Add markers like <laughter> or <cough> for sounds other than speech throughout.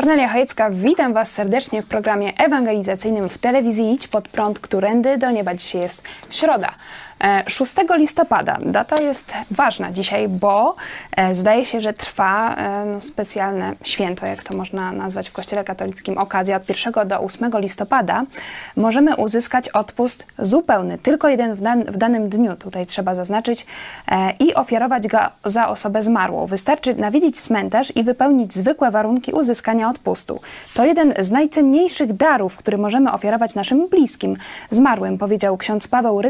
Kornelia Chojecka, witam Was serdecznie w programie ewangelizacyjnym w telewizji Idź Pod Prąd, którędy do nieba. Dzisiaj jest środa. 6 listopada. Data jest ważna dzisiaj, bo e, zdaje się, że trwa e, no, specjalne święto, jak to można nazwać w Kościele katolickim, okazja od 1 do 8 listopada. Możemy uzyskać odpust zupełny, tylko jeden w, w danym dniu, tutaj trzeba zaznaczyć, e, i ofiarować go za osobę zmarłą. Wystarczy nawiedzić cmentarz i wypełnić zwykłe warunki uzyskania odpustu. To jeden z najcenniejszych darów, który możemy ofiarować naszym bliskim, zmarłym, powiedział ksiądz Paweł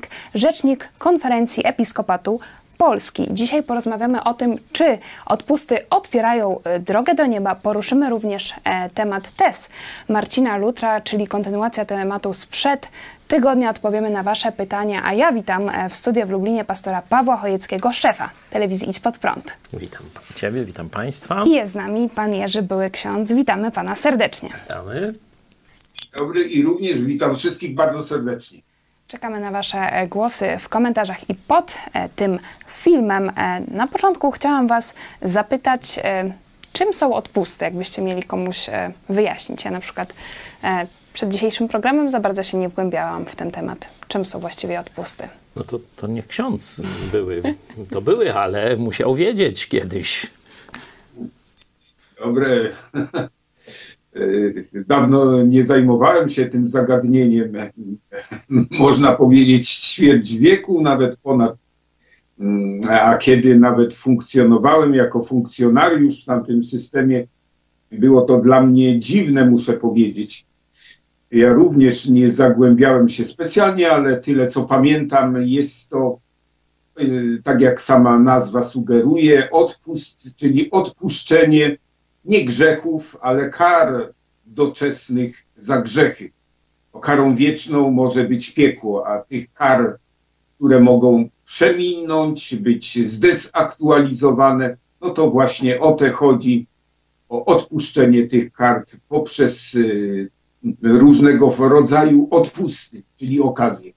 Rytel-Andriani, rzecznik konferencji Episkopatu Polski. Dzisiaj porozmawiamy o tym, czy odpusty otwierają e, drogę do nieba. Poruszymy również e, temat TES Marcina Lutra, czyli kontynuacja tematu sprzed tygodnia. Odpowiemy na Wasze pytania, a ja witam e, w studiu w Lublinie pastora Pawła Chojeckiego, szefa telewizji Idź Pod Prąd. Witam Ciebie, witam Państwa. I jest z nami Pan Jerzy Były Ksiądz. Witamy Pana serdecznie. Witamy. Dobry i również witam wszystkich bardzo serdecznie. Czekamy na Wasze e, głosy w komentarzach i pod e, tym filmem. E, na początku chciałam Was zapytać, czym są odpusty, jakbyście mieli komuś wyjaśnić. Ja na przykład przed dzisiejszym programem za bardzo się nie wgłębiałam w ten temat. Czym są właściwie odpusty? No to, to niech ksiądz były. To były, ale musiał wiedzieć kiedyś. Dobre. Dawno nie zajmowałem się tym zagadnieniem. Można powiedzieć ćwierć wieku, nawet ponad. A kiedy nawet funkcjonowałem jako funkcjonariusz w tamtym systemie, było to dla mnie dziwne, muszę powiedzieć. Ja również nie zagłębiałem się specjalnie, ale tyle co pamiętam, jest to, y, tak jak sama nazwa sugeruje, odpust, czyli odpuszczenie nie grzechów, ale kar doczesnych za grzechy. Bo karą wieczną może być piekło, a tych kar, które mogą przeminąć, być zdezaktualizowane, no to właśnie o te chodzi, o odpuszczenie tych kart poprzez y, różnego rodzaju odpusty, czyli okazje.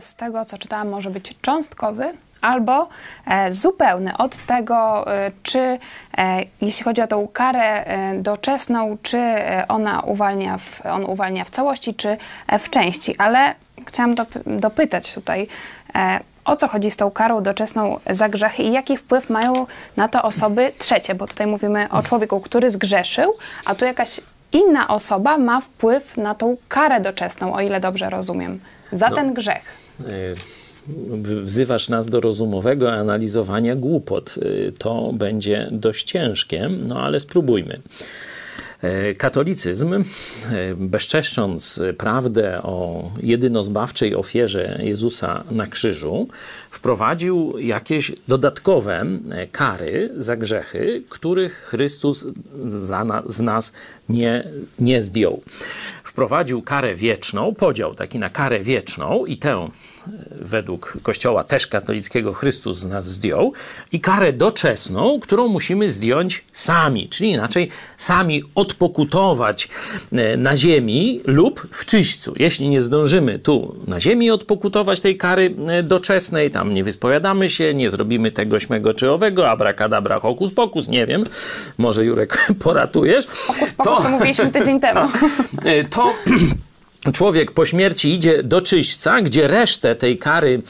Z tego, co czytałam, może być cząstkowy, albo e, zupełny od tego, e, czy e, jeśli chodzi o tą karę doczesną, czy ona uwalnia w, on uwalnia w całości, czy w części. Ale chciałam dopytać tutaj, o co chodzi z tą karą doczesną za grzechy i jaki wpływ mają na to osoby trzecie, bo tutaj mówimy o człowieku, który zgrzeszył, a tu jakaś inna osoba ma wpływ na tą karę doczesną, o ile dobrze rozumiem, za no, ten grzech. Wzywasz nas do rozumowego analizowania głupot. Y, to będzie dość ciężkie, no ale spróbujmy. E, katolicyzm, e, bezczeszcząc prawdę o jedynozbawczej ofierze Jezusa na krzyżu, wprowadził jakieś dodatkowe e, kary za grzechy, których Chrystus na, z nas nie, nie zdjął. Wprowadził karę wieczną, podział taki na karę wieczną i tę według Kościoła też katolickiego Chrystus z nas zdjął i karę doczesną, którą musimy zdjąć sami, czyli inaczej sami odpokutować e, na ziemi lub w czyśćcu. Jeśli nie zdążymy tu na ziemi odpokutować tej kary e, doczesnej, tam nie wyspowiadamy się, nie zrobimy tego śmego czy owego, abracadabra, hokus pokus, nie wiem, może Jurek <laughs> poratujesz. Hokus pokus to, to mówiliśmy tydzień <laughs> temu. E, to <clears throat> człowiek po śmierci idzie do czyśćca, gdzie resztę tej kary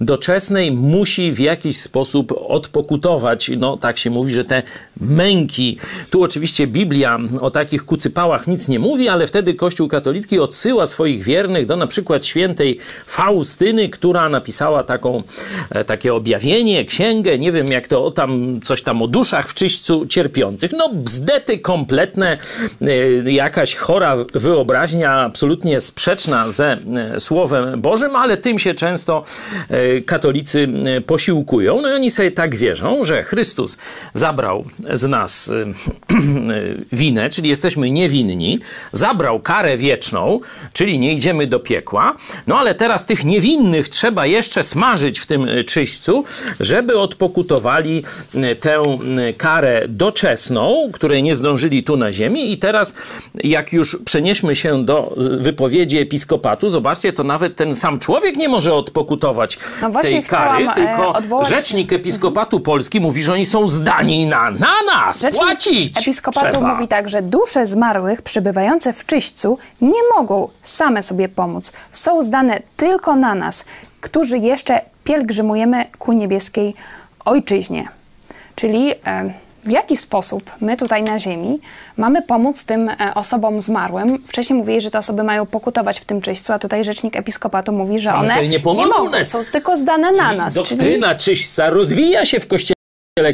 doczesnej musi w jakiś sposób odpokutować. No tak się mówi, że te męki. Tu oczywiście Biblia o takich kucypałach nic nie mówi, ale wtedy Kościół katolicki odsyła swoich wiernych do na przykład świętej Faustyny, która napisała taką, e, takie objawienie, księgę, nie wiem jak to tam, coś tam o duszach w czyśćcu cierpiących. No bzdety kompletne, e, jakaś chora wyobraźnia, absolutnie sprzeczna ze e, Słowem Bożym, ale tym się często e, katolicy e, posiłkują. No i oni sobie tak wierzą, że Chrystus zabrał z nas <clears throat> winę, czyli jesteśmy niewinni, zabrał karę wieczną, czyli nie idziemy do piekła, no ale teraz tych niewinnych trzeba jeszcze smażyć w tym czyśćcu, żeby odpokutowali tę karę doczesną, której nie zdążyli tu na ziemi i teraz jak już przenieśmy się do wypowiedzi episkopatu, zobaczcie, to nawet ten sam człowiek nie może odpokutować No tej kary, e, tylko odwołać rzecznik episkopatu Polski mówi, że oni są zdani na, na nas, Rzecznik płacić Episkopatu trzeba. mówi tak, że dusze zmarłych przybywające w czyśćcu nie mogą same sobie pomóc. Są zdane tylko na nas, którzy jeszcze pielgrzymujemy ku niebieskiej ojczyźnie. Czyli e, w jaki sposób my tutaj na ziemi mamy pomóc tym e, osobom zmarłym? Wcześniej mówili, że te osoby mają pokutować w tym czyśćcu, a tutaj rzecznik episkopatu mówi, że one nie pomogą. mogą, są tylko zdane na nas. Czyli Doktryna czyśćca rozwija się w kościele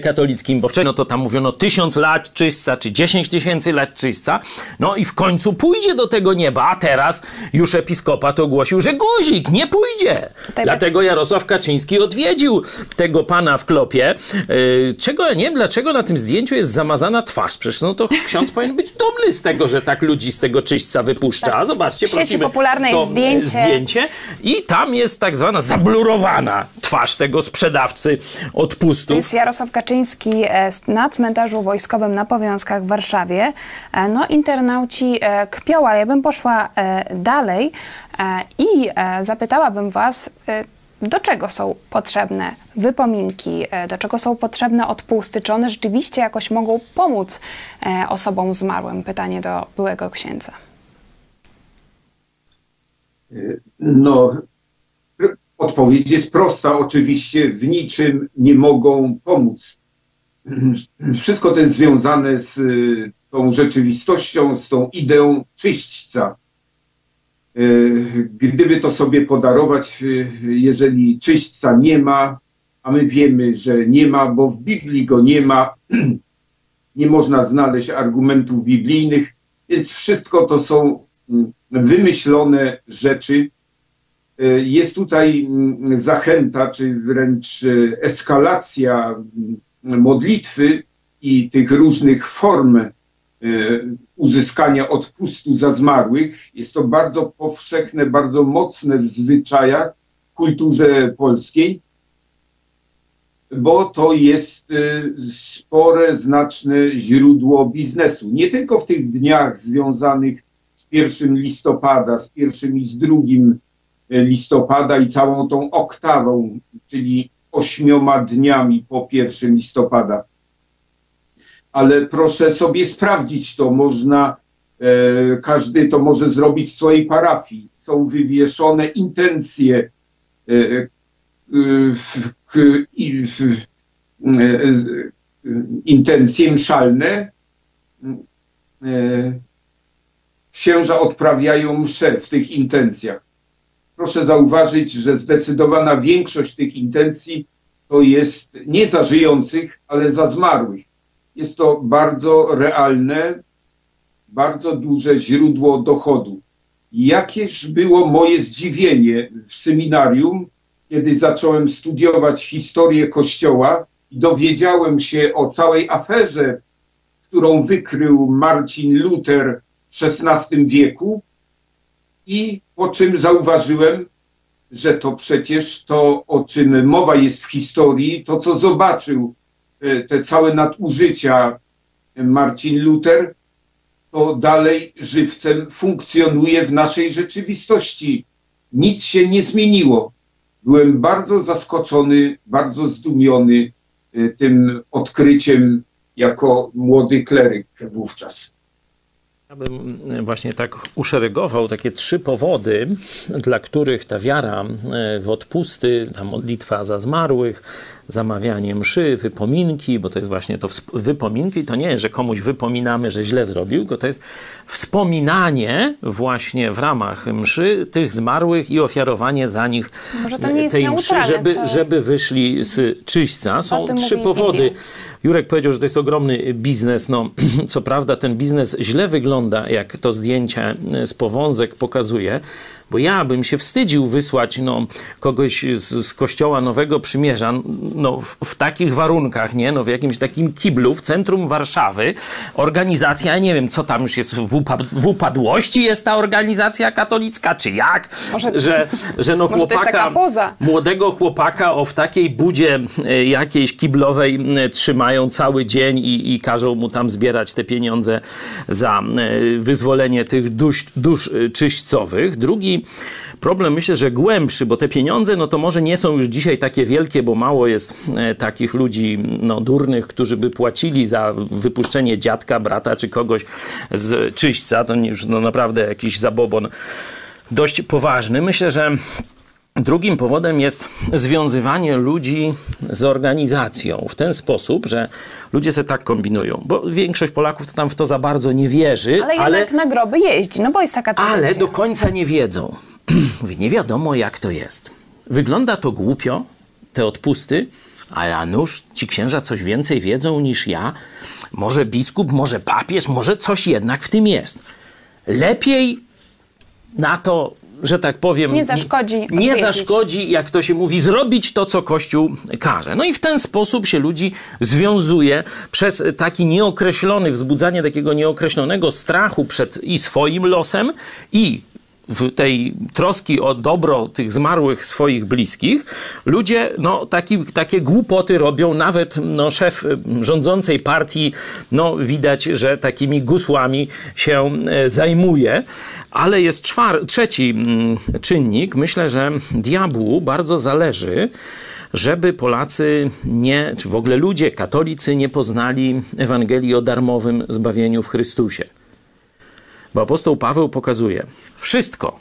katolickim, bo wcześniej no to tam mówiono tysiąc lat czyśćca, czy dziesięć tysięcy lat czyśćca, no i w końcu pójdzie do tego nieba, a teraz już episkopat ogłosił, że guzik nie pójdzie. Tutaj Dlatego Jarosław Kaczyński odwiedził tego pana w klopie, yy, czego ja nie wiem, dlaczego na tym zdjęciu jest zamazana twarz, przecież no to ksiądz powinien być dumny z tego, że tak ludzi z tego czyśćca wypuszcza. Tak. Zobaczcie, W sieci prosimy, popularne to, e, zdjęcie. zdjęcie i tam jest tak zwana zablurowana twarz tego sprzedawcy odpustów. To jest Jarosław Kaczyński e, na cmentarzu wojskowym na Powiązkach w Warszawie. E, No, internauci e, kpią, ale ja bym poszła dalej i zapytałabym Was, do czego są potrzebne wypominki, do czego są potrzebne odpusty, czy one rzeczywiście jakoś mogą pomóc osobom zmarłym? Pytanie do byłego księdza. No, odpowiedź jest prosta. Oczywiście w niczym nie mogą pomóc. Wszystko to jest związane z y, tą rzeczywistością, z tą ideą czyśćca. Y, Gdyby to sobie podarować, y, jeżeli czyśćca nie ma, a my wiemy, że nie ma, bo w Biblii go nie ma, <clears throat> nie można znaleźć argumentów biblijnych, więc wszystko to są mm, wymyślone rzeczy. Y, Jest tutaj mm, zachęta, czy wręcz y, eskalacja mm, modlitwy i tych różnych form y, uzyskania odpustu za zmarłych. Jest to bardzo powszechne, bardzo mocne w zwyczajach, w kulturze polskiej, bo to jest spore, znaczne źródło biznesu. Nie tylko w tych dniach związanych z 1 listopada, z pierwszym i z drugim y, listopada i całą tą oktawą, czyli ośmioma dniami po 1 listopada. Ale proszę sobie sprawdzić to, można, e, każdy to może zrobić w swojej parafii. Są wywieszone intencje e, e, w, w, e, e, intencje mszalne. E, Księża odprawiają msze w tych intencjach. Proszę zauważyć, że zdecydowana większość tych intencji to jest nie za żyjących, ale za zmarłych. Jest to bardzo realne, bardzo duże źródło dochodu. Jakież było moje zdziwienie w seminarium, kiedy zacząłem studiować historię Kościoła i dowiedziałem się o całej aferze, którą wykrył Marcin Luther w XVI wieku i po czym zauważyłem, że to przecież to, o czym mowa jest w historii, to co zobaczył, e, te całe nadużycia Marcin Luther, to dalej żywcem funkcjonuje w naszej rzeczywistości. Nic się nie zmieniło. Byłem bardzo zaskoczony, bardzo zdumiony e, tym odkryciem jako młody kleryk wówczas. Ja bym właśnie tak uszeregował takie trzy powody, dla których ta wiara e, w odpusty, ta modlitwa za zmarłych, zamawianie mszy, wypominki, bo to jest właśnie to wypominki, to nie, że komuś wypominamy, że źle zrobił, tylko to jest wspominanie właśnie w ramach mszy tych zmarłych i ofiarowanie za nich tej mszy, żeby, żeby wyszli z czyśćca. Są trzy powody. Jurek powiedział, że to jest ogromny biznes. No, <clears throat> co prawda ten biznes źle wygląda, jak to zdjęcie z powązek pokazuje, bo ja bym się wstydził wysłać no, kogoś z, z kościoła Nowego Przymierza no, w, w, takich warunkach, nie? No, w jakimś takim kiblu w centrum Warszawy. Organizacja, ja nie wiem, co tam już jest w, upad w upadłości jest ta organizacja katolicka, czy jak? Może, że, że no chłopaka, młodego chłopaka o w takiej budzie e, jakiejś kiblowej trzymają cały dzień i, i każą mu tam zbierać te pieniądze za e, wyzwolenie tych dusz, dusz e, czyśćcowych. Drugi problem myślę, że głębszy, bo te pieniądze, no to może nie są już dzisiaj takie wielkie, bo mało jest e, takich ludzi no, durnych, którzy by płacili za wypuszczenie dziadka, brata czy kogoś z czyśćca. To już no, naprawdę jakiś zabobon dość poważny. Myślę, że Drugim powodem jest związywanie ludzi z organizacją w ten sposób, że ludzie se tak kombinują, bo większość Polaków to tam w to za bardzo nie wierzy. Ale, ale jednak na groby jeździ, no bo jest taka tradycja. Ale do końca nie wiedzą. <clears throat> Mówi, nie wiadomo jak to jest. Wygląda to głupio, te odpusty, ale nuż ci księża coś więcej wiedzą niż ja. Może biskup, może papież, może coś jednak w tym jest. Lepiej na to że tak powiem, nie zaszkodzi, nie zaszkodzi, jak to się mówi, zrobić to, co Kościół każe. No i w ten sposób się ludzi związuje przez taki nieokreślony, wzbudzanie takiego nieokreślonego strachu przed i swoim losem, i w tej troski o dobro tych zmarłych swoich bliskich, ludzie no, taki, takie głupoty robią. Nawet no, szef rządzącej partii, no, widać, że takimi gusłami się e, zajmuje. Ale jest czwar- trzeci mm, czynnik. Myślę, że diabłu bardzo zależy, żeby Polacy nie, czy w ogóle ludzie, katolicy nie poznali Ewangelii o darmowym zbawieniu w Chrystusie. Bo apostoł Paweł pokazuje, wszystko,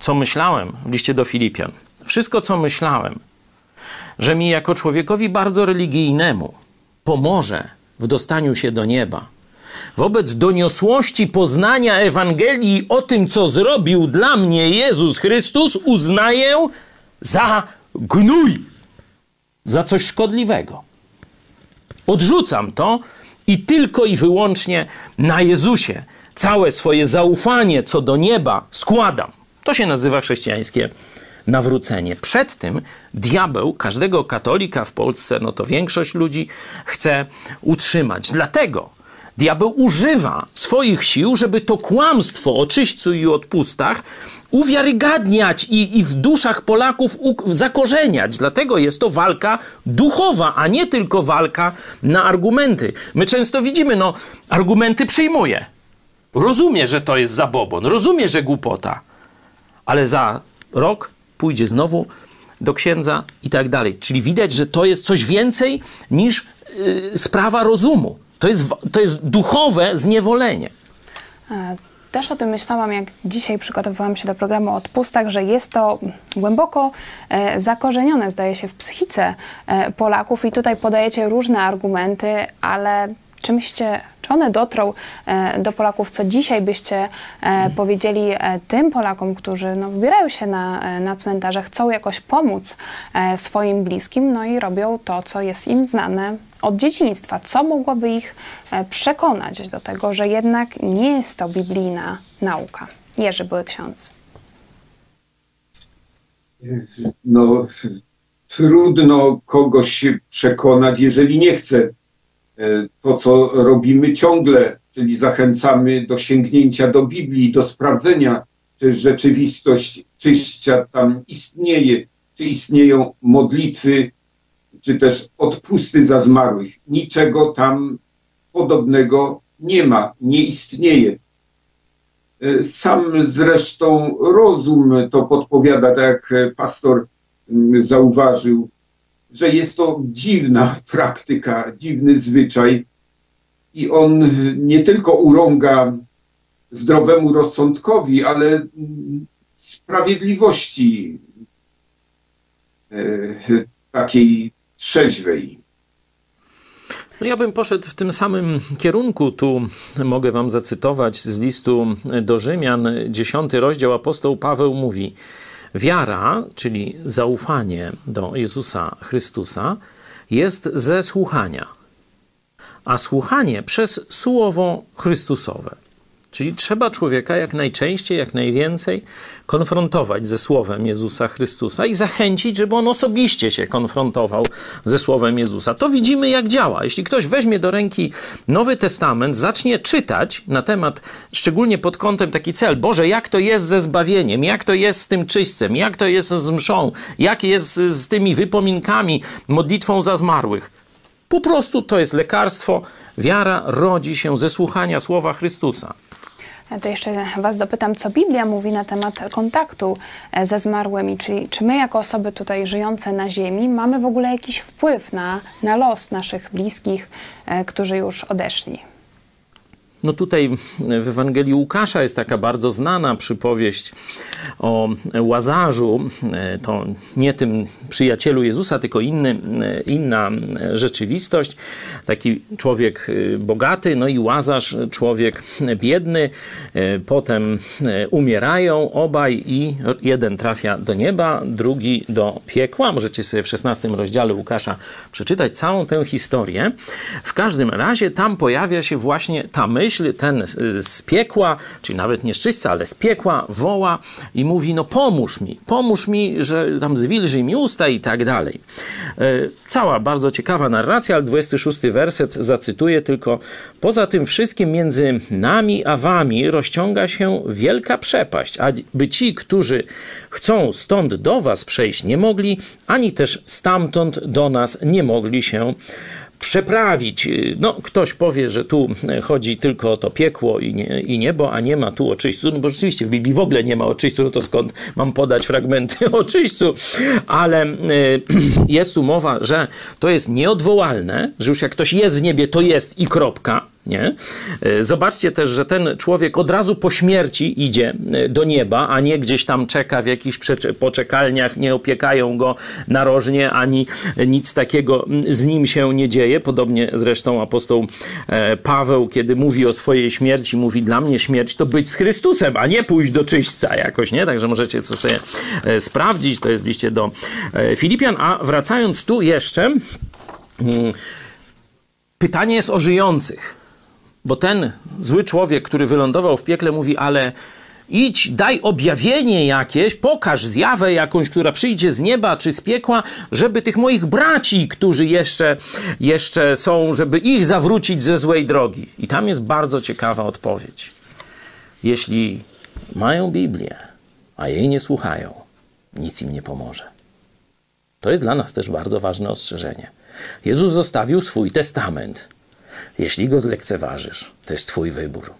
co myślałem w liście do Filipian, wszystko, co myślałem, że mi jako człowiekowi bardzo religijnemu pomoże w dostaniu się do nieba, wobec doniosłości poznania Ewangelii o tym, co zrobił dla mnie Jezus Chrystus, uznaję za gnój, za coś szkodliwego. Odrzucam to i tylko i wyłącznie na Jezusie całe swoje zaufanie co do nieba składam. To się nazywa chrześcijańskie nawrócenie. Przed tym diabeł każdego katolika w Polsce, no to większość ludzi chce utrzymać. Dlatego diabeł używa swoich sił, żeby to kłamstwo o czyśćcu i odpustach uwiarygadniać i, i w duszach Polaków zakorzeniać. Dlatego jest to walka duchowa, a nie tylko walka na argumenty. My często widzimy, no, argumenty przyjmuje. Rozumie, że to jest zabobon, rozumie, że głupota, ale za rok pójdzie znowu do księdza i tak dalej. Czyli widać, że to jest coś więcej niż yy, sprawa rozumu. To jest, to jest duchowe zniewolenie. Też o tym myślałam, jak dzisiaj przygotowywałam się do programu o odpustach, że jest to głęboko e, zakorzenione, zdaje się, w psychice e, Polaków i tutaj podajecie różne argumenty, ale czy myślicie, czy one dotrą e, do Polaków, co dzisiaj byście e, powiedzieli e, tym Polakom, którzy no, wybierają się na, na cmentarze, chcą jakoś pomóc swoim bliskim, no i robią to, co jest im znane od dzieciństwa. Co mogłoby ich przekonać do tego, że jednak nie jest to biblijna nauka? Jerzy były ksiądz. No, trudno kogoś przekonać, jeżeli nie chce to, co robimy ciągle, czyli zachęcamy do sięgnięcia do Biblii, do sprawdzenia, czy rzeczywistość czyścia tam istnieje, czy istnieją modlitwy, czy też odpusty za zmarłych. Niczego tam podobnego nie ma, nie istnieje. E, sam zresztą rozum to podpowiada, tak jak pastor mm, zauważył, że jest to dziwna praktyka, dziwny zwyczaj i on nie tylko urąga zdrowemu rozsądkowi, ale sprawiedliwości e, takiej trzeźwej. No ja bym poszedł w tym samym kierunku. Tu mogę wam zacytować z listu do Rzymian, dziesiąty rozdział. Apostoł Paweł mówi: Wiara, czyli zaufanie do Jezusa Chrystusa, jest ze słuchania, a słuchanie przez słowo Chrystusowe. Czyli trzeba człowieka jak najczęściej, jak najwięcej konfrontować ze Słowem Jezusa Chrystusa i zachęcić, żeby on osobiście się konfrontował ze Słowem Jezusa. To widzimy, jak działa. Jeśli ktoś weźmie do ręki Nowy Testament, zacznie czytać na temat, szczególnie pod kątem taki cel, Boże, jak to jest ze zbawieniem, jak to jest z tym czyśćcem, jak to jest z mszą, jak jest z tymi wypominkami, modlitwą za zmarłych. Po prostu to jest lekarstwo. Wiara rodzi się ze słuchania Słowa Chrystusa. To jeszcze Was dopytam, co Biblia mówi na temat kontaktu e, ze zmarłymi, czyli czy my jako osoby tutaj żyjące na ziemi mamy w ogóle jakiś wpływ na, na los naszych bliskich, e, którzy już odeszli? No tutaj w Ewangelii Łukasza jest taka bardzo znana przypowieść o Łazarzu. To nie tym przyjacielu Jezusa, tylko inny, inna rzeczywistość. Taki człowiek bogaty, no i Łazarz, człowiek biedny. Potem umierają obaj i jeden trafia do nieba, drugi do piekła. Możecie sobie w 16 rozdziale Łukasza przeczytać całą tę historię. W każdym razie tam pojawia się właśnie ta myśl, myśl, ten z piekła, czyli nawet nie z ale z piekła, woła i mówi, no pomóż mi, pomóż mi, że tam zwilży mi usta i tak dalej. E, cała bardzo ciekawa narracja, ale 26 werset zacytuję tylko. Poza tym wszystkim między nami a wami rozciąga się wielka przepaść, aby ci, którzy chcą stąd do was przejść, nie mogli, ani też stamtąd do nas nie mogli się przeprawić. No, ktoś powie, że tu chodzi tylko o to piekło i, nie, i niebo, a nie ma tu o czyśćcu, no bo rzeczywiście w Biblii w ogóle nie ma o czyśćcu, no to skąd mam podać fragmenty <laughs> o czyśćcu? Ale y, <clears throat> jest tu mowa, że to jest nieodwołalne, że już jak ktoś jest w niebie, to jest i kropka, nie? E, zobaczcie też, że ten człowiek od razu po śmierci idzie e, do nieba, a nie gdzieś tam czeka w jakichś poczekalniach, nie opiekają go narożnie, ani nic takiego z nim się nie dzieje. Podobnie zresztą apostoł e, Paweł, kiedy mówi o swojej śmierci, mówi dla mnie śmierć to być z Chrystusem, a nie pójść do czyśćca jakoś, nie? Także możecie to sobie sprawdzić, to jest liście do Filipian. A wracając tu jeszcze, mm, pytanie jest o żyjących. Bo ten zły człowiek, który wylądował w piekle, mówi: Ale idź, daj objawienie jakieś, pokaż zjawę jakąś, która przyjdzie z nieba czy z piekła, żeby tych moich braci, którzy jeszcze, jeszcze są, żeby ich zawrócić ze złej drogi. I tam jest bardzo ciekawa odpowiedź. Jeśli mają Biblię, a jej nie słuchają, nic im nie pomoże. To jest dla nas też bardzo ważne ostrzeżenie. Jezus zostawił swój testament. Jeśli go zlekceważysz, to jest Twój wybór.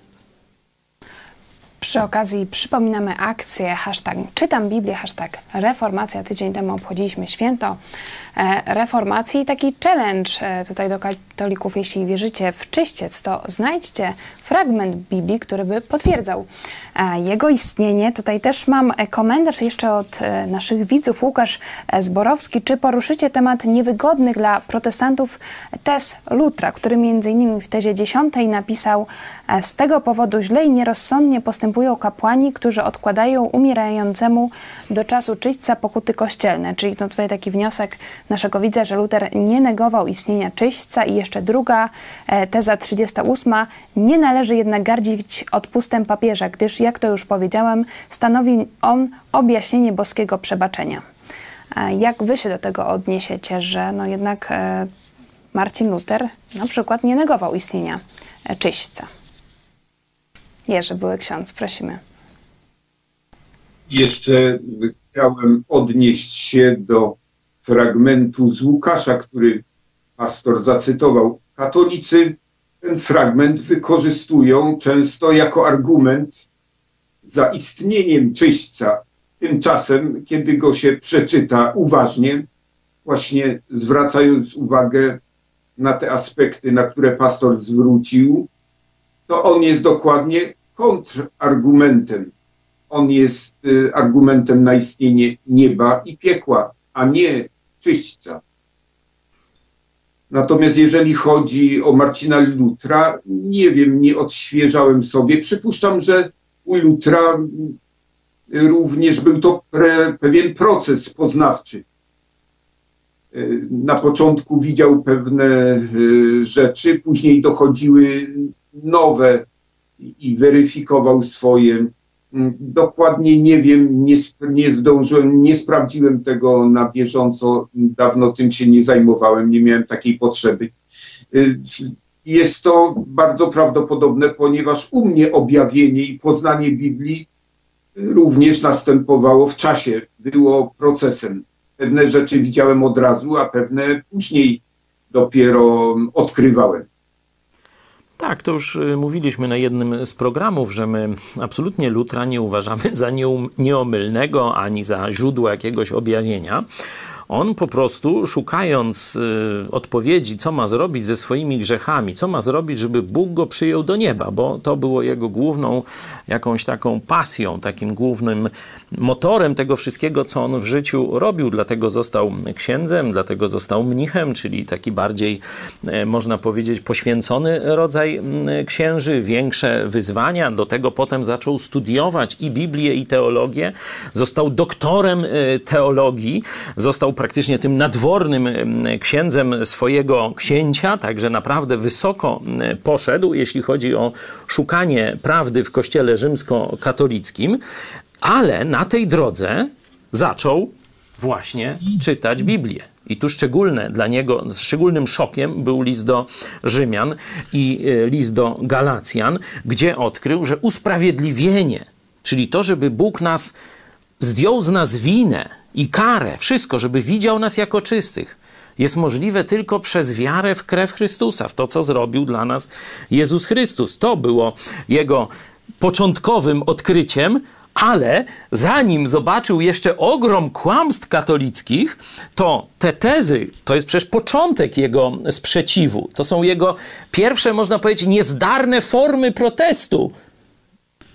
Przy okazji przypominamy akcję hashtag czytam Biblię, hashtag reformacja. Tydzień temu obchodziliśmy święto e, reformacji. Taki challenge e, tutaj do katolików, jeśli wierzycie w czyściec, to znajdźcie fragment Biblii, który by potwierdzał e, jego istnienie. Tutaj też mam komentarz jeszcze od naszych widzów, Łukasz Zborowski. Czy poruszycie temat niewygodnych dla protestantów tez Lutra, który między innymi w tezie 10 napisał z tego powodu źle i nierozsądnie występują kapłani, którzy odkładają umierającemu do czasu czyśćca pokuty kościelne. Czyli to tutaj taki wniosek naszego widza, że Luter nie negował istnienia czyśćca i jeszcze druga e, teza 38. Nie należy jednak gardzić odpustem papieża, gdyż jak to już powiedziałem, stanowi on objaśnienie boskiego przebaczenia. E, jak wy się do tego odniesiecie, że no jednak e, Marcin Luther na przykład nie negował istnienia czyśćca? Jerzy były ksiądz, prosimy. Jeszcze chciałem odnieść się do fragmentu z Łukasza, który pastor zacytował. Katolicy ten fragment wykorzystują często jako argument za istnieniem czyśćca. Tymczasem, kiedy go się przeczyta uważnie, właśnie zwracając uwagę na te aspekty, na które pastor zwrócił, to on jest dokładnie kontrargumentem. On jest y, argumentem na istnienie nieba i piekła, a nie czyśćca. Natomiast jeżeli chodzi o Marcina Lutra, nie wiem, nie odświeżałem sobie. Przypuszczam, że u Lutra również był to pre, pewien proces poznawczy. Na początku widział pewne y, rzeczy, później dochodziły nowe i weryfikował swoje. Dokładnie nie wiem, nie, nie zdążyłem, nie sprawdziłem tego na bieżąco, dawno tym się nie zajmowałem, nie miałem takiej potrzeby. Y, jest to bardzo prawdopodobne, ponieważ u mnie objawienie i poznanie Biblii również następowało w czasie, było procesem. Pewne rzeczy widziałem od razu, a pewne później dopiero odkrywałem. Tak, to już y, mówiliśmy na jednym z programów, że my absolutnie Lutra nie uważamy za nieomylnego ani za źródło jakiegoś objawienia. On po prostu szukając y, odpowiedzi, co ma zrobić ze swoimi grzechami, co ma zrobić, żeby Bóg go przyjął do nieba, bo to było jego główną jakąś taką pasją, takim głównym motorem tego wszystkiego, co on w życiu robił. Dlatego został księdzem, dlatego został mnichem, czyli taki bardziej, e, można powiedzieć, poświęcony rodzaj księży, większe wyzwania. Do tego potem zaczął studiować i Biblię, i teologię. Został doktorem e, teologii, został praktycznie tym nadwornym księdzem swojego księcia, także naprawdę wysoko poszedł, jeśli chodzi o szukanie prawdy w kościele rzymskokatolickim, ale na tej drodze zaczął właśnie czytać Biblię. I tu szczególne dla niego, szczególnym szokiem był list do Rzymian i e, list do Galacjan, gdzie odkrył, że usprawiedliwienie, czyli to, żeby Bóg nas zdjął z nas winę, i karę, wszystko, żeby widział nas jako czystych, jest możliwe tylko przez wiarę w krew Chrystusa, w to, co zrobił dla nas Jezus Chrystus. To było jego początkowym odkryciem, ale zanim zobaczył jeszcze ogrom kłamstw katolickich, to te tezy, to jest przecież początek jego sprzeciwu. To są jego pierwsze, można powiedzieć, niezdarne formy protestu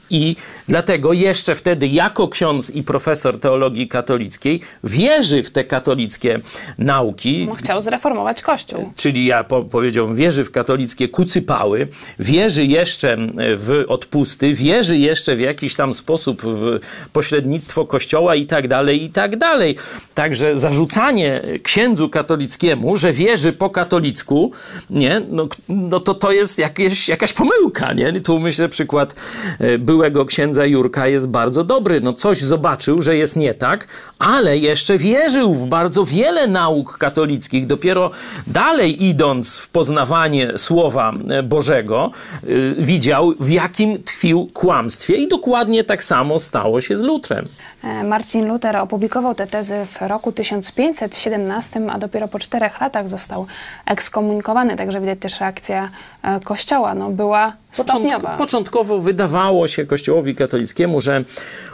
i dlatego jeszcze wtedy, jako ksiądz i profesor teologii katolickiej, wierzy w te katolickie nauki. Chciał zreformować Kościół. Czyli ja po, powiedziałbym, wierzy w katolickie kucypały, wierzy jeszcze w odpusty, wierzy jeszcze w jakiś tam sposób w pośrednictwo Kościoła i tak dalej, i tak dalej. Także zarzucanie księdzu katolickiemu, że wierzy po katolicku, nie, no, no to to jest jakieś, jakaś pomyłka, nie? Tu myślę przykład e, był byłego księdza Jurka jest bardzo dobry. No coś zobaczył, że jest nie tak, ale jeszcze wierzył w bardzo wiele nauk katolickich. Dopiero dalej idąc w poznawanie Słowa Bożego, yy, widział w jakim tkwił kłamstwie i dokładnie tak samo stało się z Lutrem. E, Marcin Luther opublikował te tezy w roku 1517, a dopiero po czterech latach został ekskomunikowany, także widać też reakcja e, Kościoła no, była stopniowa. początkowo wydawało się Kościołowi katolickiemu, że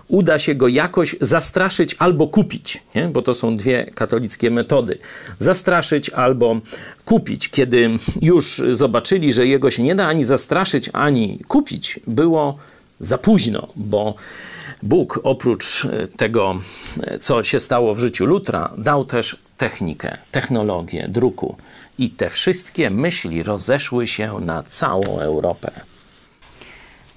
uda się go jakoś zastraszyć albo kupić, nie? bo to są dwie katolickie metody. Zastraszyć albo kupić. Kiedy już zobaczyli, że jego się nie da ani zastraszyć, ani kupić, było za późno, bo Bóg oprócz e, tego, e, co się stało w życiu Lutra, dał też technikę, technologię druku. I te wszystkie myśli rozeszły się na całą Europę.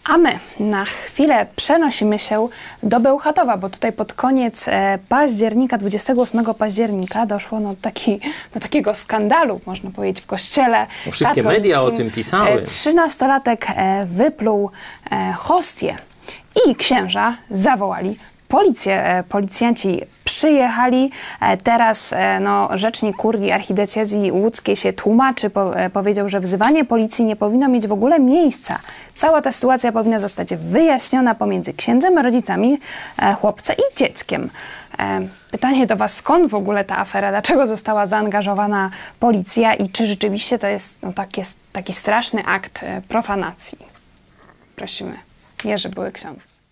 A my na chwilę przenosimy się do Bełchatowa, bo tutaj pod koniec e, października, 28 października doszło no taki, do takiego skandalu, można powiedzieć, w kościele. Wszystkie media o tym pisały. Trzynastolatek wypluł hostię i księża zawołali policję. E, policjanci przyjechali. E, teraz e, no, rzecznik kurii archidiecezji łódzkiej się tłumaczy, po, powiedział, że wzywanie policji nie powinno mieć w ogóle miejsca. Cała ta sytuacja powinna zostać wyjaśniona pomiędzy księdzem, rodzicami chłopca i dzieckiem. Pytanie do Was, skąd w ogóle ta afera? Dlaczego została zaangażowana policja i czy rzeczywiście to jest no, taki, taki straszny akt profanacji? Prosimy. Jerzy były ksiądz.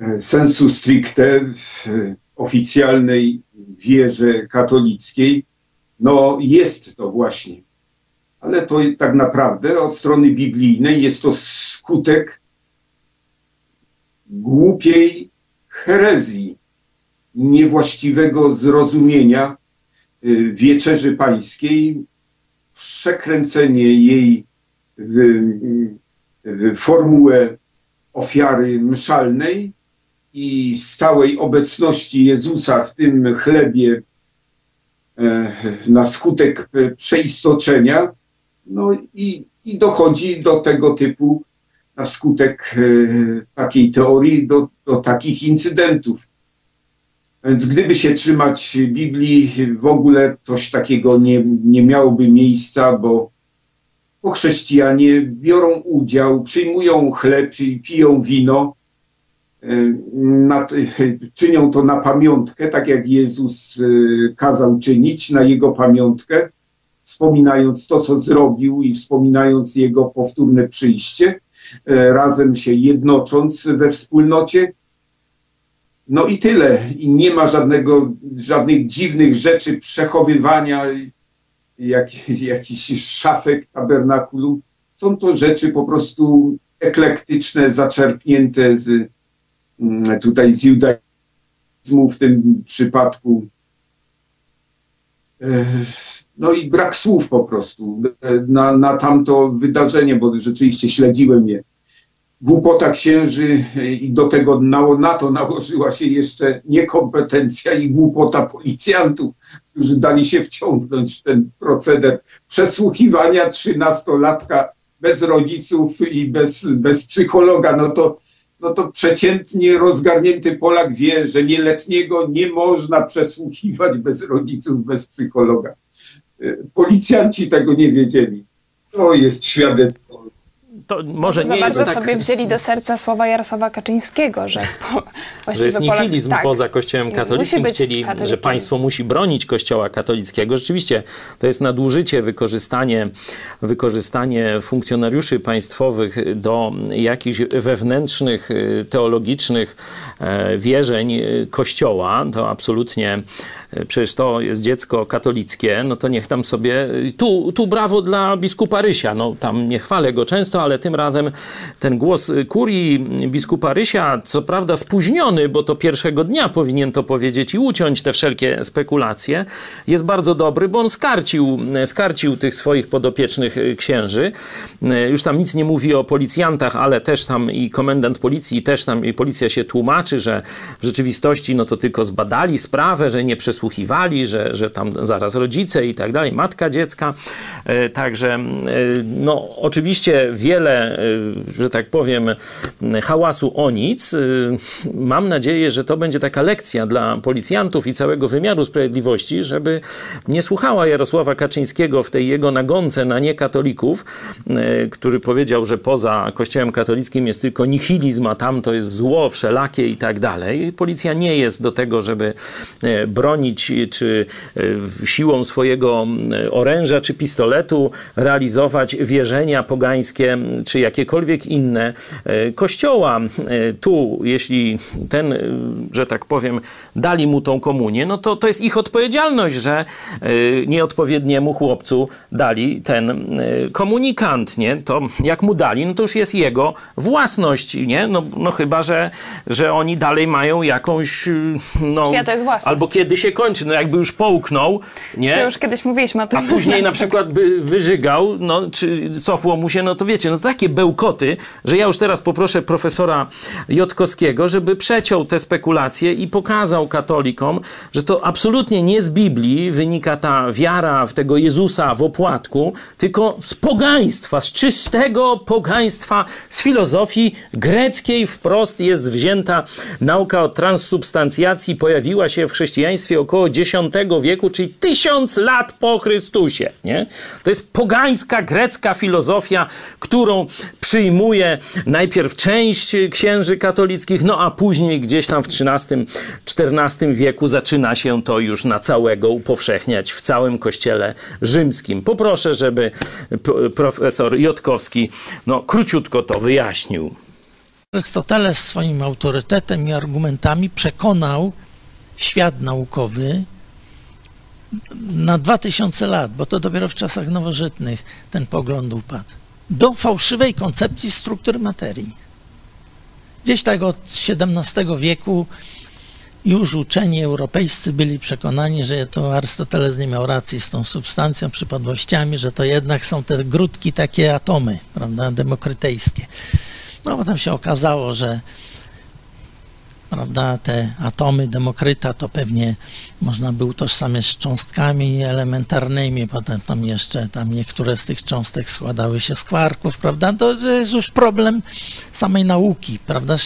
E, sensu stricte w oficjalnej wierze katolickiej, no jest to właśnie. Ale to tak naprawdę od strony biblijnej jest to skutek głupiej herezji, niewłaściwego zrozumienia y, wieczerzy pańskiej, przekręcenie jej w, w formułę ofiary mszalnej i stałej obecności Jezusa w tym chlebie e, na skutek przeistoczenia, no i, i dochodzi do tego typu na skutek e, takiej teorii, do, do takich incydentów. Więc gdyby się trzymać Biblii, w ogóle coś takiego nie, nie miałoby miejsca, bo, bo chrześcijanie biorą udział, przyjmują chleb i piją wino, e, na, czynią to na pamiątkę, tak jak Jezus e, kazał czynić, na Jego pamiątkę, wspominając to, co zrobił i wspominając Jego powtórne przyjście, razem się jednocząc we wspólnocie. No i tyle. I nie ma żadnego, żadnych dziwnych rzeczy przechowywania, jak, jakichś szafek tabernakulum. Są to rzeczy po prostu eklektyczne, zaczerpnięte z, mm, tutaj z judaizmu w tym przypadku. No i brak słów po prostu na, na tamto wydarzenie, bo rzeczywiście śledziłem je głupota księży i do tego na to nałożyła się jeszcze niekompetencja i głupota policjantów, którzy dali się wciągnąć w ten proceder przesłuchiwania trzynastolatka bez rodziców i bez, bez psychologa. No to, no to przeciętnie rozgarnięty Polak wie, że nieletniego nie można przesłuchiwać bez rodziców, bez psychologa. Policjanci tego nie wiedzieli. To jest świadectwo to może Za nie bardzo jest tak, sobie wzięli do serca słowa Jarosława Kaczyńskiego, że <laughs> po, że jest Polak- nihilizm tak, poza Kościołem katolickim. Chcieli, że państwo musi bronić Kościoła katolickiego. Rzeczywiście to jest nadużycie, wykorzystanie, wykorzystanie funkcjonariuszy państwowych do jakichś wewnętrznych, y, teologicznych e, wierzeń y, Kościoła. To absolutnie, y, przecież to jest dziecko katolickie, no to niech tam sobie, tu, tu brawo dla biskupa Rysia, no tam nie chwalę go często, ale tym razem ten głos kurii biskupa Rysia, co prawda spóźniony, bo to pierwszego dnia powinien to powiedzieć i uciąć te wszelkie spekulacje, jest bardzo dobry, bo on skarcił, skarcił tych swoich podopiecznych księży. Już tam nic nie mówi o policjantach, ale też tam i komendant policji, też tam i policja się tłumaczy, że w rzeczywistości no to tylko zbadali sprawę, że nie przesłuchiwali, że, że tam zaraz rodzice i tak dalej, matka dziecka. E, Także e, no oczywiście wiele, e, że tak powiem, hałasu o nic. E, Mam nadzieję, że to będzie taka lekcja dla policjantów i całego wymiaru sprawiedliwości, żeby nie słuchała Jarosława Kaczyńskiego w tej jego nagonce na niekatolików, e, który powiedział, że poza kościołem katolickim jest tylko nihilizm, a tam to jest zło wszelakie i tak dalej. Policja nie jest do tego, żeby e, bronić czy e, siłą swojego oręża czy pistoletu realizować wierzenia pogańskie czy jakiekolwiek inne e, kościoła. E, Tu, jeśli ten, e, że tak powiem, dali mu tą komunię, no to to jest ich odpowiedzialność, że nieodpowiedniemu chłopcu dali ten komunikant, nie? To jak mu dali, no to już jest jego własność, nie? No, no chyba, że, że oni dalej mają jakąś, no... Czyja to jest własność? Albo kiedy się kończy, no jakby już połknął, nie? To już kiedyś mówiliśmy o tym. A później na przykład by wyżygał, no, czy cofło mu się, no to wiecie, no to takie bełkoty, że ja już teraz poproszę profesora Jotkowskiego, żeby przeciął te spekulacje i pokazał katolikom, że to absolutnie nie z Biblii wynika ta wiara w tego Jezusa w opłatku, tylko z pogaństwa, z czystego pogaństwa, z filozofii greckiej wprost jest wzięta nauka o transsubstancjacji, pojawiła się w chrześcijaństwie około X wieku, czyli tysiąc lat po Chrystusie. Nie? To jest pogańska grecka filozofia, którą przyjmuje najpierw część księży katolickich, no a później gdzieś tam w XIII-XIV wieku zaczyna się to już na całego upowszechniać w całym kościele rzymskim. Poproszę, żeby profesor Jotkowski no, króciutko to wyjaśnił. Arystoteles swoim autorytetem i argumentami przekonał świat naukowy na 2000 lat, bo to dopiero w czasach nowożytnych ten pogląd upadł, do fałszywej koncepcji struktur materii. Gdzieś tak od XVII wieku już uczeni europejscy byli przekonani, że to Arystoteles nie miał racji z tą substancją, przypadłościami, że to jednak są te grudki, takie atomy, prawda, demokrytejskie. No potem się okazało, że prawda, te atomy Demokryta to pewnie można by utożsamiać z cząstkami elementarnymi, potem tam jeszcze tam niektóre z tych cząstek składały się z kwarków, prawda, to jest już problem samej nauki, prawda,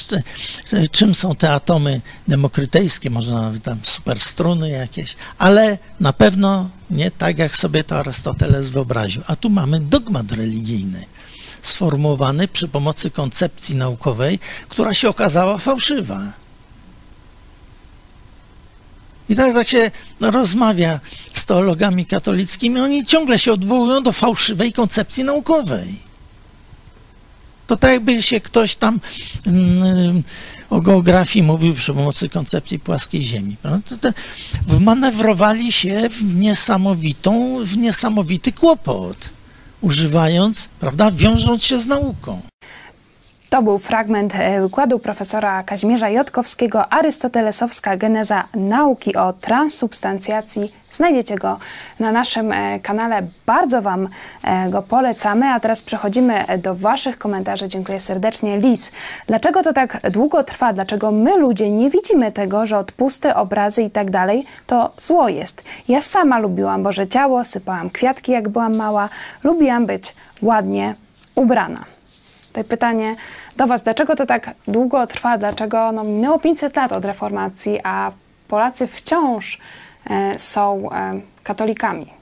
czym są te atomy demokrytejskie, może nawet tam superstruny jakieś, ale na pewno nie tak, jak sobie to Arystoteles wyobraził, a tu mamy dogmat religijny sformułowany przy pomocy koncepcji naukowej, która się okazała fałszywa. I teraz jak się rozmawia z teologami katolickimi, oni ciągle się odwołują do fałszywej koncepcji naukowej. To tak jakby się ktoś tam mm, o geografii mówił przy pomocy koncepcji płaskiej Ziemi. Wmanewrowali się w niesamowitą, w niesamowity kłopot, używając, prawda, wiążąc się z nauką. To był fragment e, wykładu profesora Kazimierza Jotkowskiego Arystotelesowska geneza nauki o transsubstancjacji. Znajdziecie go na naszym e, kanale. Bardzo Wam e, go polecamy. A teraz przechodzimy do Waszych komentarzy. Dziękuję serdecznie. Lis, dlaczego to tak długo trwa? Dlaczego my ludzie nie widzimy tego, że odpusty, obrazy i tak dalej to zło jest? Ja sama lubiłam Boże Ciało, sypałam kwiatki jak byłam mała. Lubiłam być ładnie ubrana. Tutaj pytanie do Was, dlaczego to tak długo trwa? Dlaczego no, minęło 500 lat od reformacji, a Polacy wciąż e, są e, katolikami?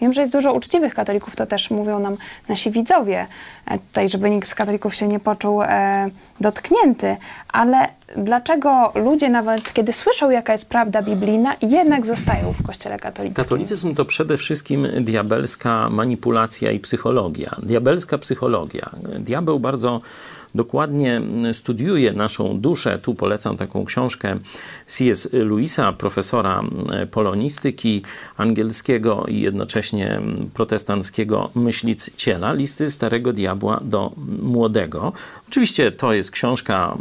Wiem, że jest dużo uczciwych katolików, to też mówią nam nasi widzowie, e, tutaj, żeby nikt z katolików się nie poczuł e, dotknięty, ale dlaczego ludzie nawet, kiedy słyszą, jaka jest prawda biblijna, jednak zostają w kościele katolickim? Katolicyzm to przede wszystkim diabelska manipulacja i psychologia. Diabelska psychologia. Diabeł bardzo dokładnie studiuje naszą duszę. Tu polecam taką książkę C.S. Lewisa, profesora polonistyki angielskiego i jednocześnie protestanckiego myśliciela, listy starego diabła do młodego. Oczywiście to jest książka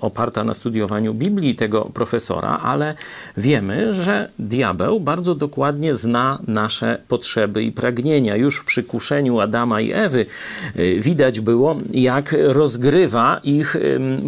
oparta na studiowaniu Biblii tego profesora, ale wiemy, że diabeł bardzo dokładnie zna nasze potrzeby i pragnienia. Już przy kuszeniu Adama i Ewy y, widać było, jak roz rozgrywa ich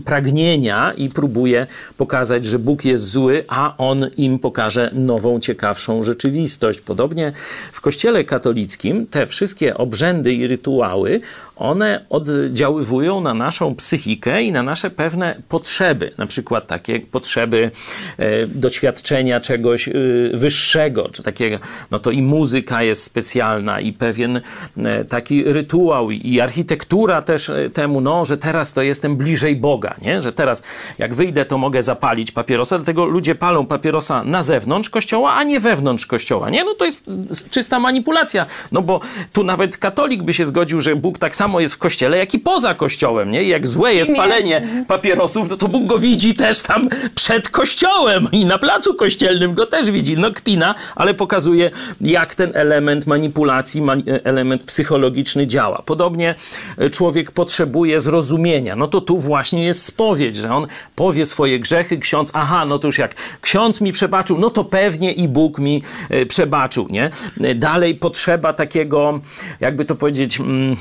pragnienia i próbuje pokazać, że Bóg jest zły, a on im pokaże nową, ciekawszą rzeczywistość. Podobnie w Kościele katolickim te wszystkie obrzędy i rytuały, one oddziaływują na naszą psychikę i na nasze pewne potrzeby, na przykład takie potrzeby e, doświadczenia czegoś e, wyższego, czy takiego, no to i muzyka jest specjalna, i pewien e, taki rytuał, i architektura też temu, no, że teraz to jestem bliżej Boga, nie? że teraz jak wyjdę, to mogę zapalić papierosa, dlatego ludzie palą papierosa na zewnątrz kościoła, a nie wewnątrz kościoła. Nie? No to jest czysta manipulacja, no bo tu nawet katolik by się zgodził, że Bóg tak samo jest w kościele, jak i poza kościołem. Nie? I jak złe jest palenie papierosów, no to Bóg go widzi też tam przed kościołem i na placu kościelnym go też widzi. No kpina, ale pokazuje, jak ten element manipulacji, element psychologiczny działa. Podobnie e, człowiek potrzebuje zrozumienia. No to tu właśnie jest spowiedź, że on powie swoje grzechy, ksiądz, aha, no to już jak ksiądz mi przebaczył, no to pewnie i Bóg mi e, przebaczył, nie? E, dalej potrzeba takiego, jakby to powiedzieć, mm,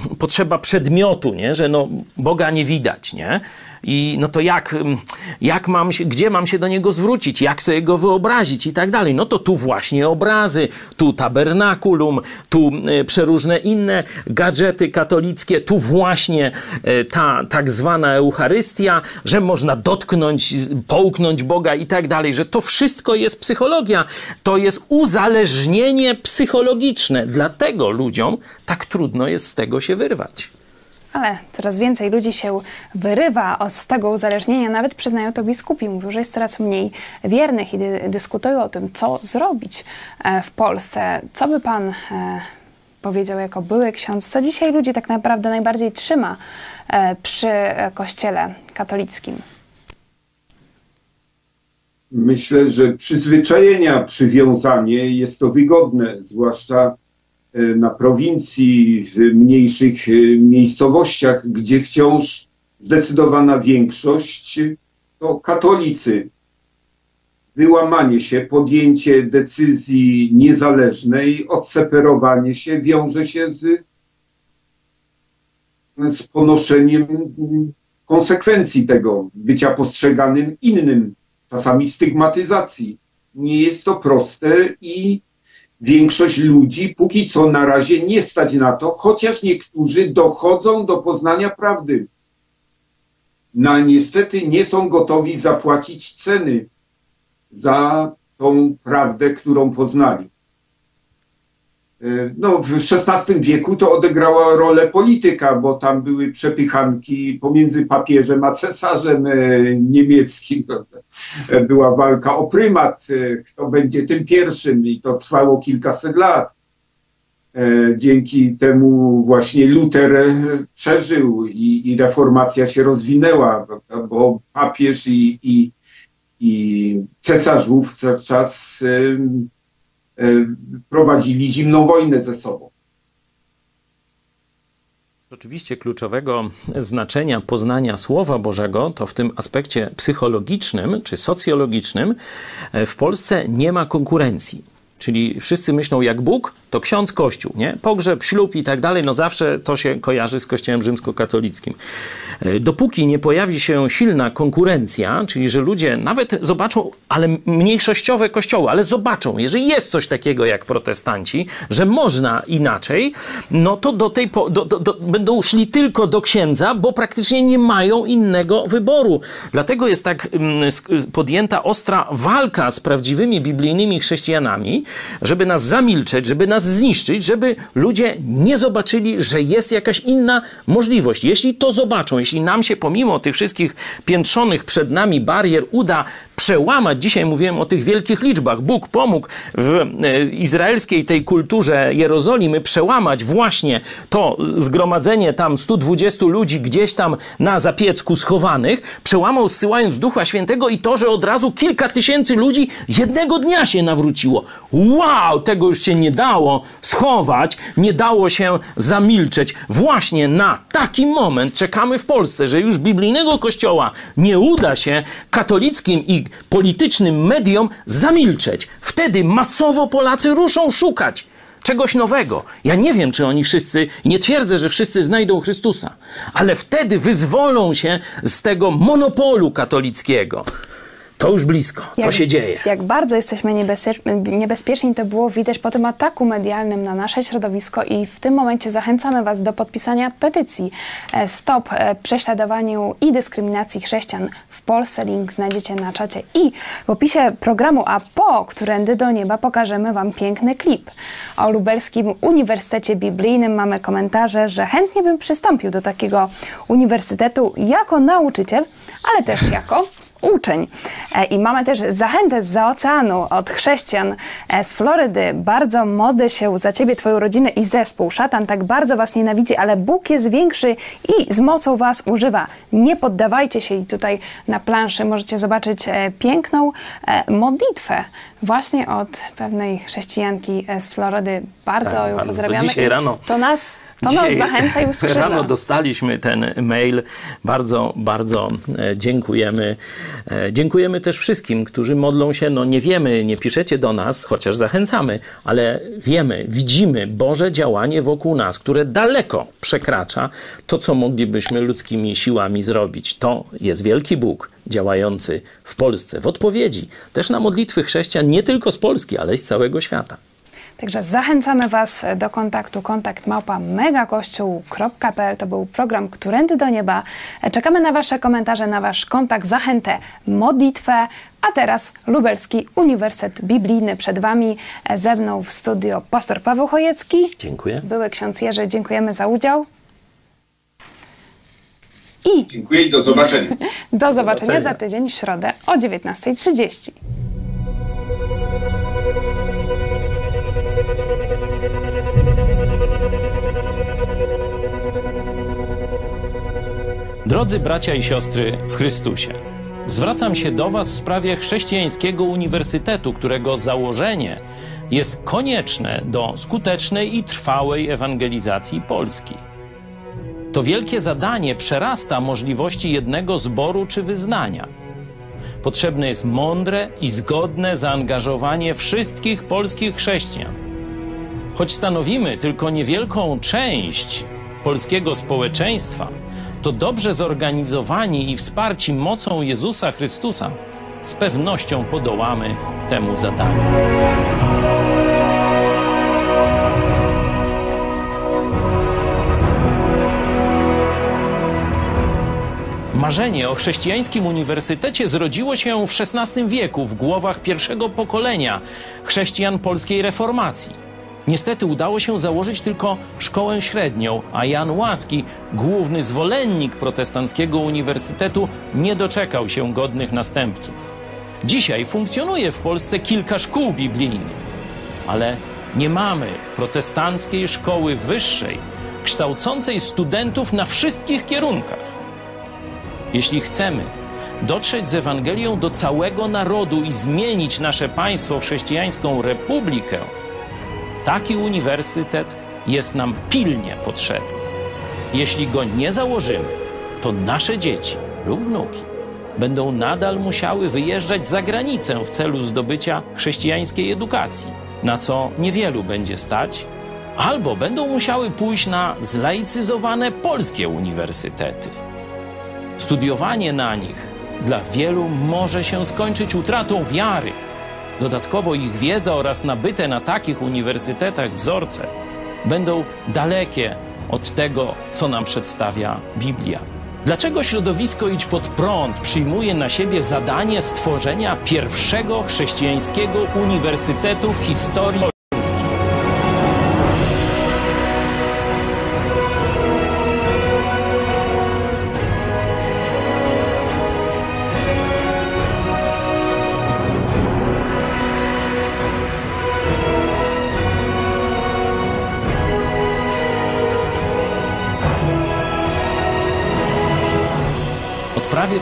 przedmiotu, nie? Że no Boga nie widać, nie? I no to jak, mm, jak mam się, gdzie mam się do niego zwrócić, jak sobie go wyobrazić i tak dalej. No to tu właśnie obrazy, tu tabernakulum, tu e, przeróżne inne gadżety katolickie, tu właśnie e, ta tak zwana Eucharystia, że można dotknąć, połknąć Boga i tak dalej, że to wszystko jest psychologia. To jest uzależnienie psychologiczne. Dlatego ludziom tak trudno jest z tego się wyrwać ale coraz więcej ludzi się wyrywa z tego uzależnienia. Nawet przyznają to biskupi. Mówią, że jest coraz mniej wiernych i dy dyskutują o tym, co zrobić e, w Polsce. Co by pan e, powiedział jako były ksiądz? Co dzisiaj ludzi tak naprawdę najbardziej trzyma e, przy kościele katolickim? Myślę, że przyzwyczajenia, przywiązanie jest to wygodne, zwłaszcza na prowincji, w mniejszych e, miejscowościach, gdzie wciąż zdecydowana większość to katolicy. Wyłamanie się, podjęcie decyzji niezależnej, odseparowanie się wiąże się z, z ponoszeniem konsekwencji tego bycia postrzeganym innym, czasami stygmatyzacji. Nie jest to proste i większość ludzi póki co na razie nie stać na to, chociaż niektórzy dochodzą do poznania prawdy. No niestety nie są gotowi zapłacić ceny za tą prawdę, którą poznali. No, w XVI wieku to odegrała rolę polityka, bo tam były przepychanki pomiędzy papieżem a cesarzem e, niemieckim. <laughs> Była walka o prymat, e, kto będzie tym pierwszym i to trwało kilkaset lat. Dzięki temu właśnie Luter przeżył i, i reformacja się rozwinęła, bo papież i, i, i cesarz wówczas prowadzili zimną wojnę ze sobą. Oczywiście kluczowego znaczenia poznania Słowa Bożego to w tym aspekcie psychologicznym czy socjologicznym w Polsce nie ma konkurencji. Czyli wszyscy myślą jak Bóg, to ksiądz kościół, nie? Pogrzeb, ślub i tak dalej, no zawsze to się kojarzy z kościołem rzymskokatolickim. E, dopóki nie pojawi się silna konkurencja, czyli że ludzie nawet zobaczą, ale mniejszościowe kościoły, ale zobaczą, jeżeli jest coś takiego jak protestanci, że można inaczej, no to do tej do, do, do, będą szli tylko do księdza, bo praktycznie nie mają innego wyboru. Dlatego jest tak mm, podjęta ostra walka z prawdziwymi biblijnymi chrześcijanami, żeby nas zamilczeć, żeby nas zniszczyć, żeby ludzie nie zobaczyli, że jest jakaś inna możliwość. Jeśli to zobaczą, jeśli nam się pomimo tych wszystkich piętrzonych przed nami barier uda przełamać, dzisiaj mówiłem o tych wielkich liczbach, Bóg pomógł w e, izraelskiej tej kulturze Jerozolimy przełamać właśnie to zgromadzenie tam 120 ludzi gdzieś tam na zapiecku schowanych, przełamał zsyłając Ducha Świętego i to, że od razu kilka tysięcy ludzi jednego dnia się nawróciło. Wow, tego już się nie dało schować, nie dało się zamilczeć. Właśnie na taki moment czekamy w Polsce, że już biblijnego kościoła nie uda się katolickim i politycznym mediom zamilczeć. Wtedy masowo Polacy ruszą szukać czegoś nowego. Ja nie wiem, czy oni wszyscy, nie twierdzę, że wszyscy znajdą Chrystusa, ale wtedy wyzwolą się z tego monopolu katolickiego. To już blisko, jak, to się dzieje. Jak bardzo jesteśmy niebezpieczni, to było widać po tym ataku medialnym na nasze środowisko i w tym momencie zachęcamy Was do podpisania petycji e, Stop e, prześladowaniu i dyskryminacji chrześcijan w Polsce. Link znajdziecie na czacie i w opisie programu, a po Którędy do Nieba pokażemy Wam piękny klip. O Lubelskim Uniwersytecie Biblijnym mamy komentarze, że chętnie bym przystąpił do takiego uniwersytetu jako nauczyciel, ale też jako uczeń. E, I mamy też zachętę z oceanu od chrześcijan e, z Florydy. Bardzo modlę się za ciebie, twoją rodzinę i zespół. Szatan tak bardzo was nienawidzi, ale Bóg jest większy i z mocą was używa. Nie poddawajcie się i tutaj na planszy możecie zobaczyć e, piękną modlitwę właśnie od pewnej chrześcijanki z Florydy. Bardzo tak, ją pozdrawiamy. To dzisiaj rano. To nas, to nas zachęca i <laughs> uskrzydla. Rano dostaliśmy ten mail. Bardzo, bardzo dziękujemy. E, dziękujemy też wszystkim, którzy modlą się. No nie wiemy, nie piszecie do nas, chociaż zachęcamy, ale wiemy, widzimy Boże działanie wokół nas, które daleko przekracza to, co moglibyśmy ludzkimi siłami zrobić. To jest wielki Bóg działający w Polsce w odpowiedzi też na modlitwy chrześcijan nie tylko z Polski, ale i z całego świata. Także zachęcamy Was do kontaktu kontakt małpa megakościół.pl. To był program Którędy do Nieba. Czekamy na Wasze komentarze, na Wasz kontakt, zachętę, modlitwę. A teraz Lubelski Uniwersytet Biblijny przed Wami. Ze mną w studio pastor Paweł Chojecki. Dziękuję. Były ksiądz Jerzy, dziękujemy za udział. I Dziękuję i do zobaczenia. <laughs> do zobaczenia za tydzień w środę o 19.30. Drodzy bracia i siostry w Chrystusie, zwracam się do Was w sprawie chrześcijańskiego uniwersytetu, którego założenie jest konieczne do skutecznej i trwałej ewangelizacji Polski. To wielkie zadanie przerasta możliwości jednego zboru czy wyznania. Potrzebne jest mądre i zgodne zaangażowanie wszystkich polskich chrześcijan. Choć stanowimy tylko niewielką część polskiego społeczeństwa, to dobrze zorganizowani i wsparci mocą Jezusa Chrystusa z pewnością podołamy temu zadaniu. Marzenie o chrześcijańskim uniwersytecie zrodziło się w XVI wieku w głowach pierwszego pokolenia chrześcijan polskiej reformacji. Niestety udało się założyć tylko szkołę średnią, a Jan Łaski, główny zwolennik protestanckiego uniwersytetu, nie doczekał się godnych następców. Dzisiaj funkcjonuje w Polsce kilka szkół biblijnych, ale nie mamy protestanckiej szkoły wyższej, kształcącej studentów na wszystkich kierunkach. Jeśli chcemy dotrzeć z Ewangelią do całego narodu i zmienić nasze państwo chrześcijańską republikę, taki uniwersytet jest nam pilnie potrzebny. Jeśli go nie założymy, to nasze dzieci lub wnuki będą nadal musiały wyjeżdżać za granicę w celu zdobycia chrześcijańskiej edukacji, na co niewielu będzie stać, albo będą musiały pójść na zlaicyzowane polskie uniwersytety. Studiowanie na nich dla wielu może się skończyć utratą wiary. Dodatkowo ich wiedza oraz nabyte na takich uniwersytetach wzorce będą dalekie od tego, co nam przedstawia Biblia. Dlaczego środowisko Idź pod prąd przyjmuje na siebie zadanie stworzenia pierwszego chrześcijańskiego uniwersytetu w historii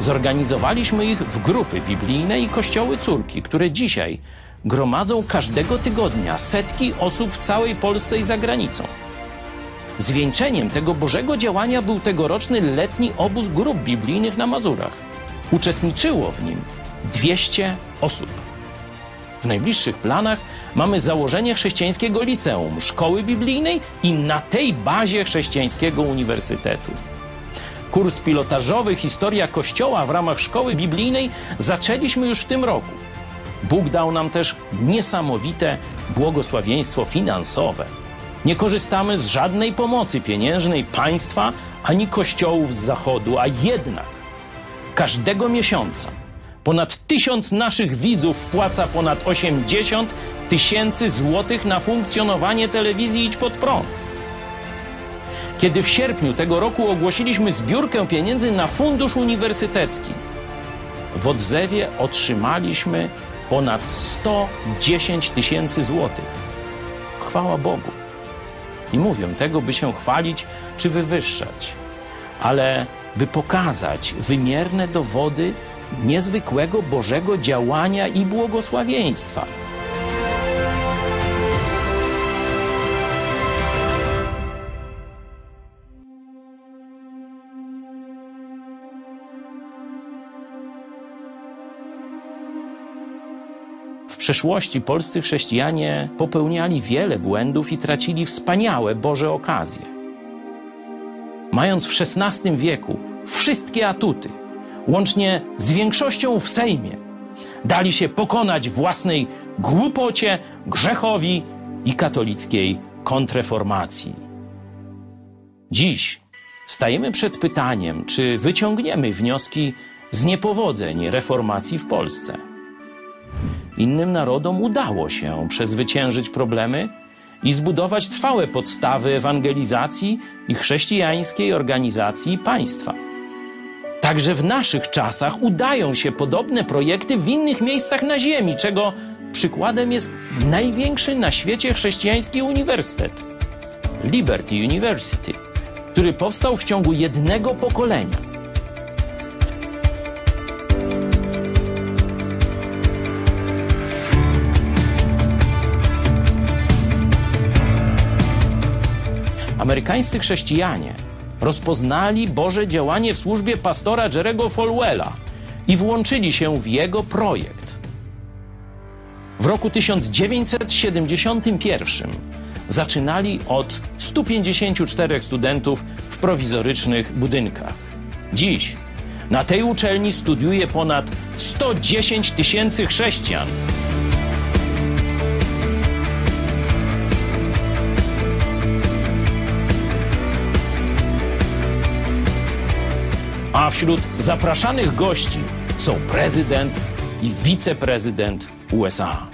Zorganizowaliśmy ich w grupy biblijne i kościoły córki, które dzisiaj gromadzą każdego tygodnia setki osób w całej Polsce i za granicą. Zwieńczeniem tego Bożego działania był tegoroczny letni obóz grup biblijnych na Mazurach. Uczestniczyło w nim 200 osób. W najbliższych planach mamy założenie chrześcijańskiego liceum, szkoły biblijnej i na tej bazie chrześcijańskiego uniwersytetu. Kurs pilotażowy Historia Kościoła w ramach szkoły biblijnej zaczęliśmy już w tym roku. Bóg dał nam też niesamowite błogosławieństwo finansowe. Nie korzystamy z żadnej pomocy pieniężnej państwa ani kościołów z zachodu, a jednak każdego miesiąca ponad tysiąc naszych widzów wpłaca ponad 80 tysięcy złotych na funkcjonowanie telewizji Idź Pod Prąd. Kiedy w sierpniu tego roku ogłosiliśmy zbiórkę pieniędzy na fundusz uniwersytecki, w odzewie otrzymaliśmy ponad 110 tysięcy złotych. Chwała Bogu. Nie mówię tego, by się chwalić czy wywyższać, ale by pokazać wymierne dowody niezwykłego Bożego działania i błogosławieństwa. Przeszłości polscy chrześcijanie popełniali wiele błędów i tracili wspaniałe Boże okazje. Mając w XVI wieku wszystkie atuty, łącznie z większością w Sejmie, dali się pokonać własnej głupocie, grzechowi i katolickiej kontreformacji. Dziś stajemy przed pytaniem, czy wyciągniemy wnioski z niepowodzeń reformacji w Polsce. Innym narodom udało się przezwyciężyć problemy i zbudować trwałe podstawy ewangelizacji i chrześcijańskiej organizacji państwa. Także w naszych czasach udają się podobne projekty w innych miejscach na Ziemi, czego przykładem jest największy na świecie chrześcijański uniwersytet Liberty University, który powstał w ciągu jednego pokolenia. Amerykańscy chrześcijanie rozpoznali Boże działanie w służbie pastora Jerego Falwella i włączyli się w jego projekt. W roku 1971 zaczynali od 154 studentów w prowizorycznych budynkach. Dziś na tej uczelni studiuje ponad 110 tysięcy chrześcijan. A wśród zapraszanych gości są prezydent i wiceprezydent USA.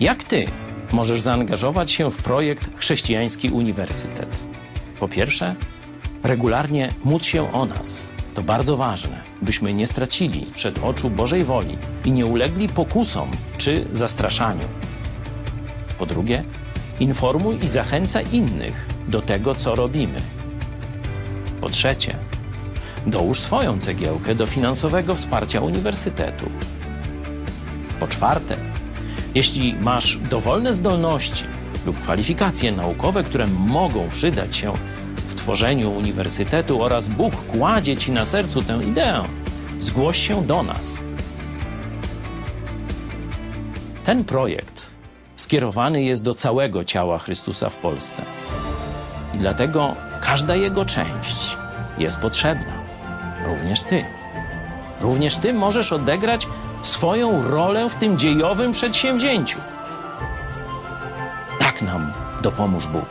Jak ty możesz zaangażować się w projekt Chrześcijański Uniwersytet? Po pierwsze, regularnie módl się o nas. To bardzo ważne, byśmy nie stracili sprzed oczu Bożej woli i nie ulegli pokusom czy zastraszaniu. Po drugie, informuj i zachęcaj innych do tego, co robimy. Po trzecie, dołóż swoją cegiełkę do finansowego wsparcia uniwersytetu. Po czwarte, jeśli masz dowolne zdolności lub kwalifikacje naukowe, które mogą przydać się w tworzeniu uniwersytetu oraz Bóg kładzie ci na sercu tę ideę, zgłoś się do nas. Ten projekt skierowany jest do całego ciała Chrystusa w Polsce. I dlatego każda jego część jest potrzebna. Również ty. Również ty możesz odegrać swoją rolę w tym dziejowym przedsięwzięciu. Tak nam dopomóż Bóg.